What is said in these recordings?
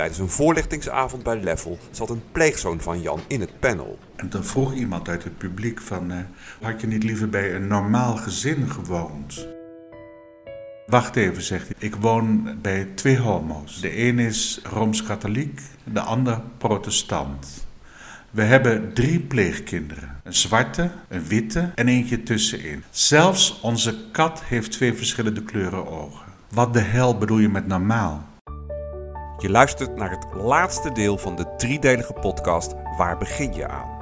Tijdens een voorlichtingsavond bij Level zat een pleegzoon van Jan in het panel. En dan vroeg iemand uit het publiek van... Uh, had je niet liever bij een normaal gezin gewoond? Wacht even, zegt hij. Ik woon bij twee homo's. De een is Rooms-Katholiek, de ander protestant. We hebben drie pleegkinderen. Een zwarte, een witte en eentje tussenin. Zelfs onze kat heeft twee verschillende kleuren ogen. Wat de hel bedoel je met normaal? Je luistert naar het laatste deel van de driedelige podcast Waar begin je aan?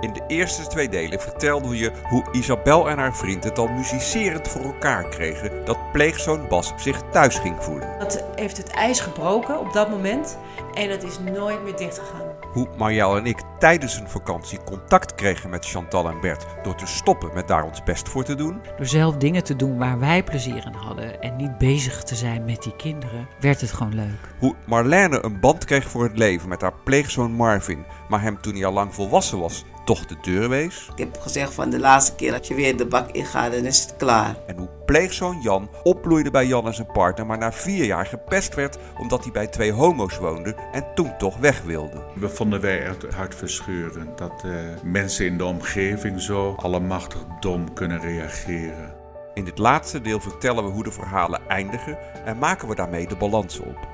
In de eerste twee delen vertelden we je hoe Isabel en haar vriend het al muzicerend voor elkaar kregen dat pleegzoon Bas zich thuis ging voelen. Dat heeft het ijs gebroken op dat moment en het is nooit meer dichtgegaan. Hoe Marjal en ik tijdens een vakantie contact kregen met Chantal en Bert door te stoppen met daar ons best voor te doen. Door zelf dingen te doen waar wij plezier in hadden en niet bezig te zijn met die kinderen, werd het gewoon leuk. Hoe Marlene een band kreeg voor het leven met haar pleegzoon Marvin, maar hem toen hij al lang volwassen was toch de deur wees. Ik heb gezegd van de laatste keer dat je weer de bak ingaat, dan is het klaar. En hoe pleegzoon Jan opbloeide bij Jan en zijn partner, maar na vier jaar gepest werd omdat hij bij twee homo's woonde en toen toch weg wilde. We vonden wij het hartverscheurend dat uh, mensen in de omgeving zo allemachtig dom kunnen reageren. In dit laatste deel vertellen we hoe de verhalen eindigen en maken we daarmee de balans op.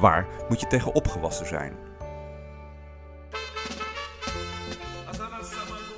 Waar moet je tegen opgewassen zijn?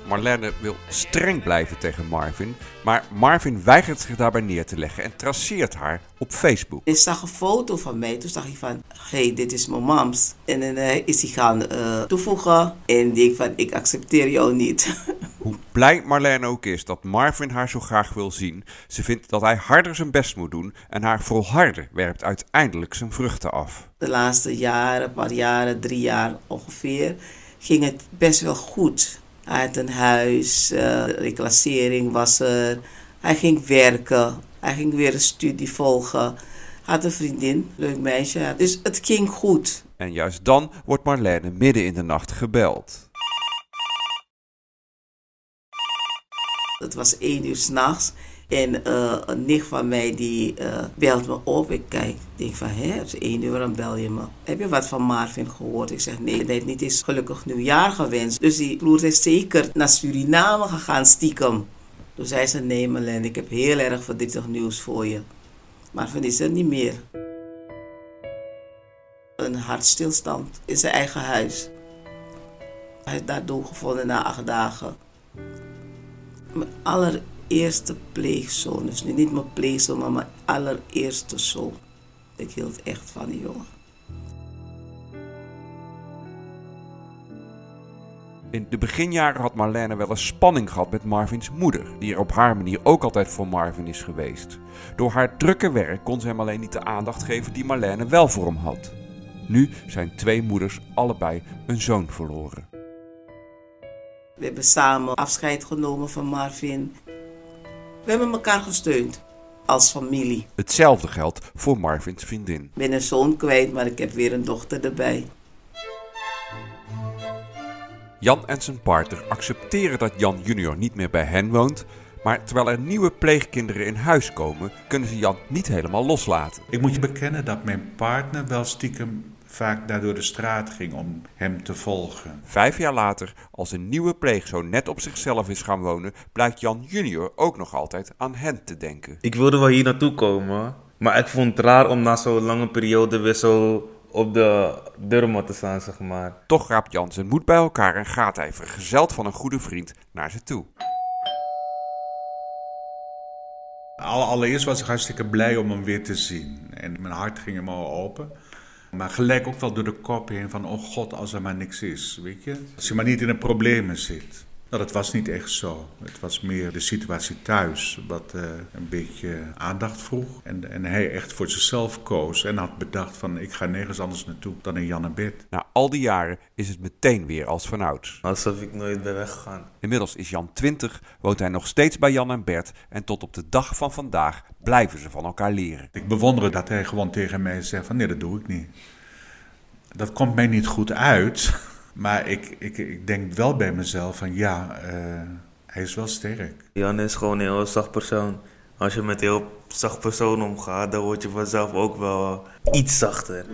Marlene wil streng blijven tegen Marvin, maar Marvin weigert zich daarbij neer te leggen en traceert haar op Facebook. Ik zag een foto van mij, toen zag hij van, hey, dit is mijn mams. En dan uh, is hij gaan uh, toevoegen en denk van, ik accepteer jou niet. Hoe blij Marlene ook is dat Marvin haar zo graag wil zien, ze vindt dat hij harder zijn best moet doen en haar volharden werpt uiteindelijk zijn vruchten af. De laatste jaren, een paar jaren, drie jaar ongeveer, ging het best wel goed. Hij had een huis, uh, reclassering was er. Hij ging werken. Hij ging weer een studie volgen. Had een vriendin, leuk meisje. Dus het ging goed. En juist dan wordt Marlene midden in de nacht gebeld. Het was één uur s'nachts. En uh, een nicht van mij die uh, belt me op. Ik kijk, denk van, hè, het is één uur, dan bel je me. Heb je wat van Marvin gehoord? Ik zeg, nee, hij heeft niet eens gelukkig nieuwjaar gewenst. Dus die ploert is zeker naar Suriname gegaan, stiekem. Toen zei ze, nee Marlene, ik heb heel erg verdrietig nieuws voor je. Marvin is er niet meer. Een hartstilstand in zijn eigen huis. Hij is daar doodgevonden na acht dagen. Mijn aller eerste pleegzoon. Dus niet mijn pleegzoon, maar mijn allereerste zoon. Ik hield echt van die jongen. In de beginjaren had Marlene wel eens spanning gehad met Marvins moeder, die er op haar manier ook altijd voor Marvin is geweest. Door haar drukke werk kon ze hem alleen niet de aandacht geven die Marlene wel voor hem had. Nu zijn twee moeders allebei een zoon verloren. We hebben samen afscheid genomen van Marvin. We hebben elkaar gesteund als familie. Hetzelfde geldt voor Marvins vriendin. Ik ben een zoon kwijt, maar ik heb weer een dochter erbij. Jan en zijn partner accepteren dat Jan junior niet meer bij hen woont. Maar terwijl er nieuwe pleegkinderen in huis komen, kunnen ze Jan niet helemaal loslaten. Ik moet je bekennen dat mijn partner wel stiekem vaak daar door de straat ging om hem te volgen. Vijf jaar later, als een nieuwe pleegzoon net op zichzelf is gaan wonen, blijkt Jan junior ook nog altijd aan hen te denken. Ik wilde wel hier naartoe komen, maar ik vond het raar om na zo'n lange periode weer zo op de deurmat te staan, zeg maar. Toch raapt Jan zijn moed bij elkaar en gaat hij, vergezeld van een goede vriend, naar ze toe. Allereerst was ik hartstikke blij om hem weer te zien. En mijn hart ging hem al open. Maar gelijk ook wel door de kop heen van, oh god, als er maar niks is, weet je. Als je maar niet in de problemen zit. Nou, dat was niet echt zo. Het was meer de situatie thuis, wat uh, een beetje aandacht vroeg. En, en hij echt voor zichzelf koos en had bedacht van, ik ga nergens anders naartoe dan in Jannebed. Na al die jaren is het meteen weer als vanouds. Alsof ik nooit ben weggegaan. Inmiddels is Jan 20, woont hij nog steeds bij Jan en Bert en tot op de dag van vandaag blijven ze van elkaar leren. Ik bewonder dat hij gewoon tegen mij zegt van, nee, dat doe ik niet. Dat komt mij niet goed uit... Maar ik, ik, ik denk wel bij mezelf van ja, uh, hij is wel sterk. Jan is gewoon een heel zacht persoon. Als je met een heel zacht persoon omgaat, dan word je vanzelf ook wel iets zachter.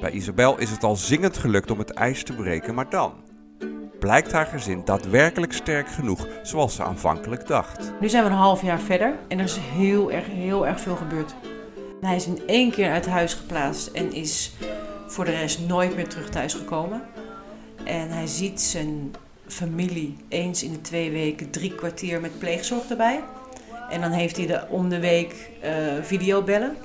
Bij Isabel is het al zingend gelukt om het ijs te breken, maar dan blijkt haar gezin daadwerkelijk sterk genoeg zoals ze aanvankelijk dacht. Nu zijn we een half jaar verder en er is heel erg, heel erg veel gebeurd. Hij is in één keer uit huis geplaatst en is voor de rest nooit meer terug thuis gekomen. En hij ziet zijn familie eens in de twee weken drie kwartier met pleegzorg erbij. En dan heeft hij de, om de week uh, videobellen.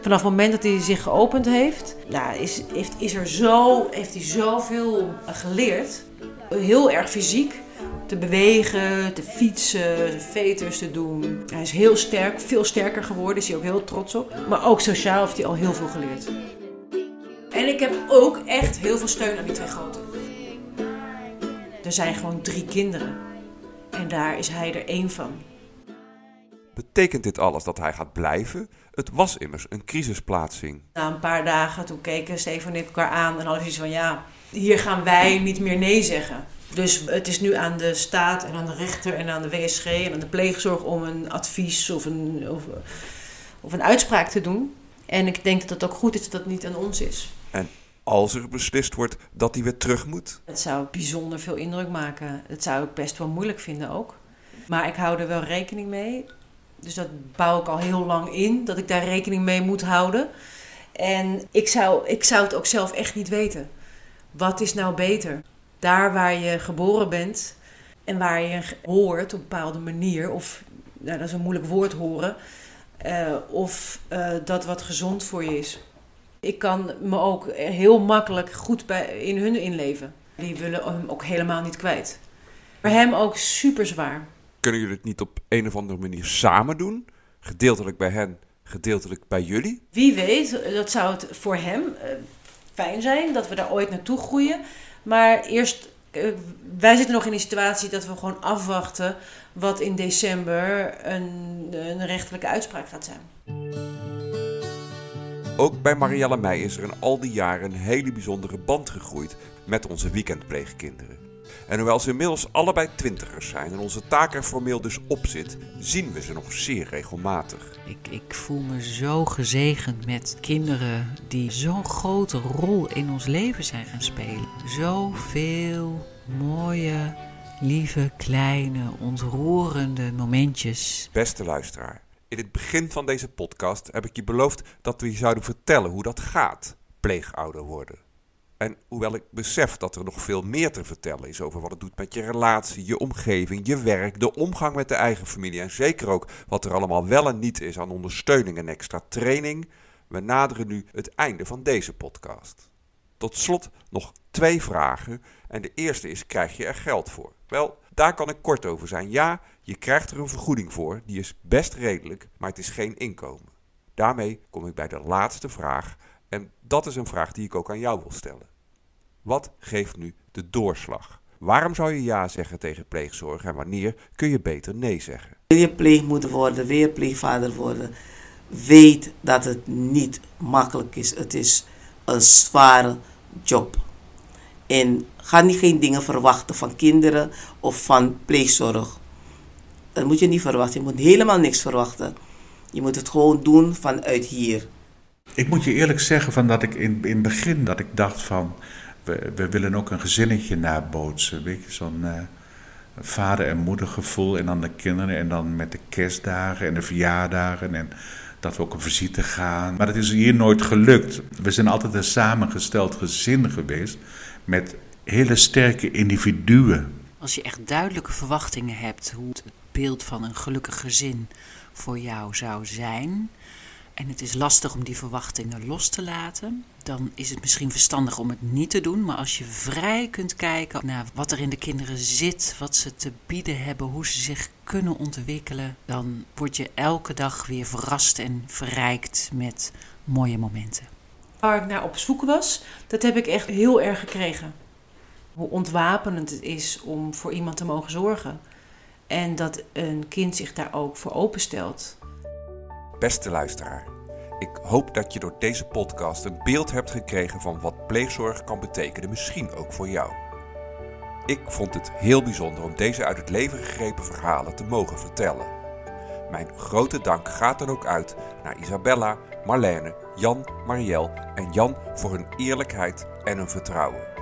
Vanaf het moment dat hij zich geopend heeft, ja, is, heeft, is er zo, heeft hij zoveel geleerd. Heel erg fysiek. Te bewegen, te fietsen, veters te doen. Hij is heel sterk, veel sterker geworden, is hij ook heel trots op. Maar ook sociaal heeft hij al heel veel geleerd. En ik heb ook echt heel veel steun aan die twee groten. Er zijn gewoon drie kinderen. En daar is hij er één van. Betekent dit alles dat hij gaat blijven? Het was immers een crisisplaatsing. Na een paar dagen, toen keken Stefan en ik elkaar aan en hadden iets van ja, hier gaan wij niet meer nee zeggen. Dus het is nu aan de staat en aan de rechter en aan de WSG en aan de pleegzorg om een advies of een, of, of een uitspraak te doen. En ik denk dat het ook goed is dat het niet aan ons is. En als er beslist wordt dat hij weer terug moet? Het zou bijzonder veel indruk maken. Dat zou ik best wel moeilijk vinden ook. Maar ik hou er wel rekening mee. Dus dat bouw ik al heel lang in, dat ik daar rekening mee moet houden. En ik zou, ik zou het ook zelf echt niet weten. Wat is nou beter? Daar waar je geboren bent en waar je hoort op een bepaalde manier, of nou, dat is een moeilijk woord horen, uh, of uh, dat wat gezond voor je is. Ik kan me ook heel makkelijk goed bij, in hun inleven. Die willen hem ook helemaal niet kwijt. Voor hem ook super zwaar. Kunnen jullie het niet op een of andere manier samen doen? Gedeeltelijk bij hen, gedeeltelijk bij jullie? Wie weet, dat zou het voor hem uh, fijn zijn dat we daar ooit naartoe groeien. Maar eerst, uh, wij zitten nog in een situatie dat we gewoon afwachten wat in december een, een rechtelijke uitspraak gaat zijn. Ook bij Marielle Meij is er in al die jaren een hele bijzondere band gegroeid met onze weekendpleegkinderen. En hoewel ze inmiddels allebei twintigers zijn en onze taak er formeel dus op zit, zien we ze nog zeer regelmatig. Ik, ik voel me zo gezegend met kinderen die zo'n grote rol in ons leven zijn gaan spelen. Zoveel mooie, lieve, kleine, ontroerende momentjes. Beste luisteraar, in het begin van deze podcast heb ik je beloofd dat we je zouden vertellen hoe dat gaat, pleegouder worden. En hoewel ik besef dat er nog veel meer te vertellen is over wat het doet met je relatie, je omgeving, je werk, de omgang met de eigen familie en zeker ook wat er allemaal wel en niet is aan ondersteuning en extra training, we naderen nu het einde van deze podcast. Tot slot nog twee vragen en de eerste is: krijg je er geld voor? Wel, daar kan ik kort over zijn. Ja, je krijgt er een vergoeding voor, die is best redelijk, maar het is geen inkomen. Daarmee kom ik bij de laatste vraag en dat is een vraag die ik ook aan jou wil stellen. Wat geeft nu de doorslag? Waarom zou je ja zeggen tegen pleegzorg en wanneer kun je beter nee zeggen? Wil je pleegmoeder worden, wil je pleegvader worden, weet dat het niet makkelijk is. Het is een zware job. En ga niet geen dingen verwachten van kinderen of van pleegzorg. Dat moet je niet verwachten. Je moet helemaal niks verwachten. Je moet het gewoon doen vanuit hier. Ik moet je eerlijk zeggen van dat ik in, in het begin dat ik dacht van we, we willen ook een gezinnetje nabootsen. Weet je, zo'n uh, vader- en moedergevoel en dan de kinderen en dan met de kerstdagen en de verjaardagen en dat we ook een visite gaan. Maar dat is hier nooit gelukt. We zijn altijd een samengesteld gezin geweest met hele sterke individuen. Als je echt duidelijke verwachtingen hebt hoe het beeld van een gelukkig gezin voor jou zou zijn, en het is lastig om die verwachtingen los te laten, dan is het misschien verstandig om het niet te doen. Maar als je vrij kunt kijken naar wat er in de kinderen zit, wat ze te bieden hebben, hoe ze zich kunnen ontwikkelen, dan word je elke dag weer verrast en verrijkt met mooie momenten. Waar ik naar op zoek was, dat heb ik echt heel erg gekregen. Hoe ontwapenend het is om voor iemand te mogen zorgen. En dat een kind zich daar ook voor openstelt. Beste luisteraar, ik hoop dat je door deze podcast een beeld hebt gekregen van wat pleegzorg kan betekenen, misschien ook voor jou. Ik vond het heel bijzonder om deze uit het leven gegrepen verhalen te mogen vertellen. Mijn grote dank gaat dan ook uit naar Isabella, Marlene, Jan, Marielle en Jan voor hun eerlijkheid en hun vertrouwen.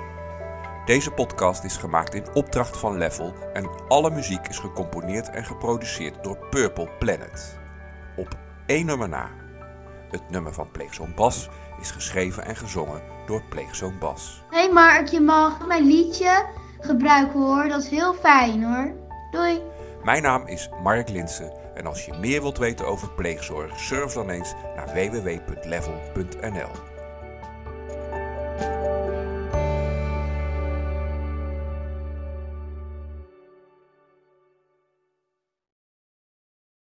Deze podcast is gemaakt in opdracht van Level en alle muziek is gecomponeerd en geproduceerd door Purple Planet. Op één nummer na. Het nummer van Pleegzoon Bas is geschreven en gezongen door Pleegzoon Bas. Hé hey Mark, je mag mijn liedje gebruiken hoor. Dat is heel fijn hoor. Doei. Mijn naam is Mark Linsen en als je meer wilt weten over pleegzorg, surf dan eens naar www.level.nl.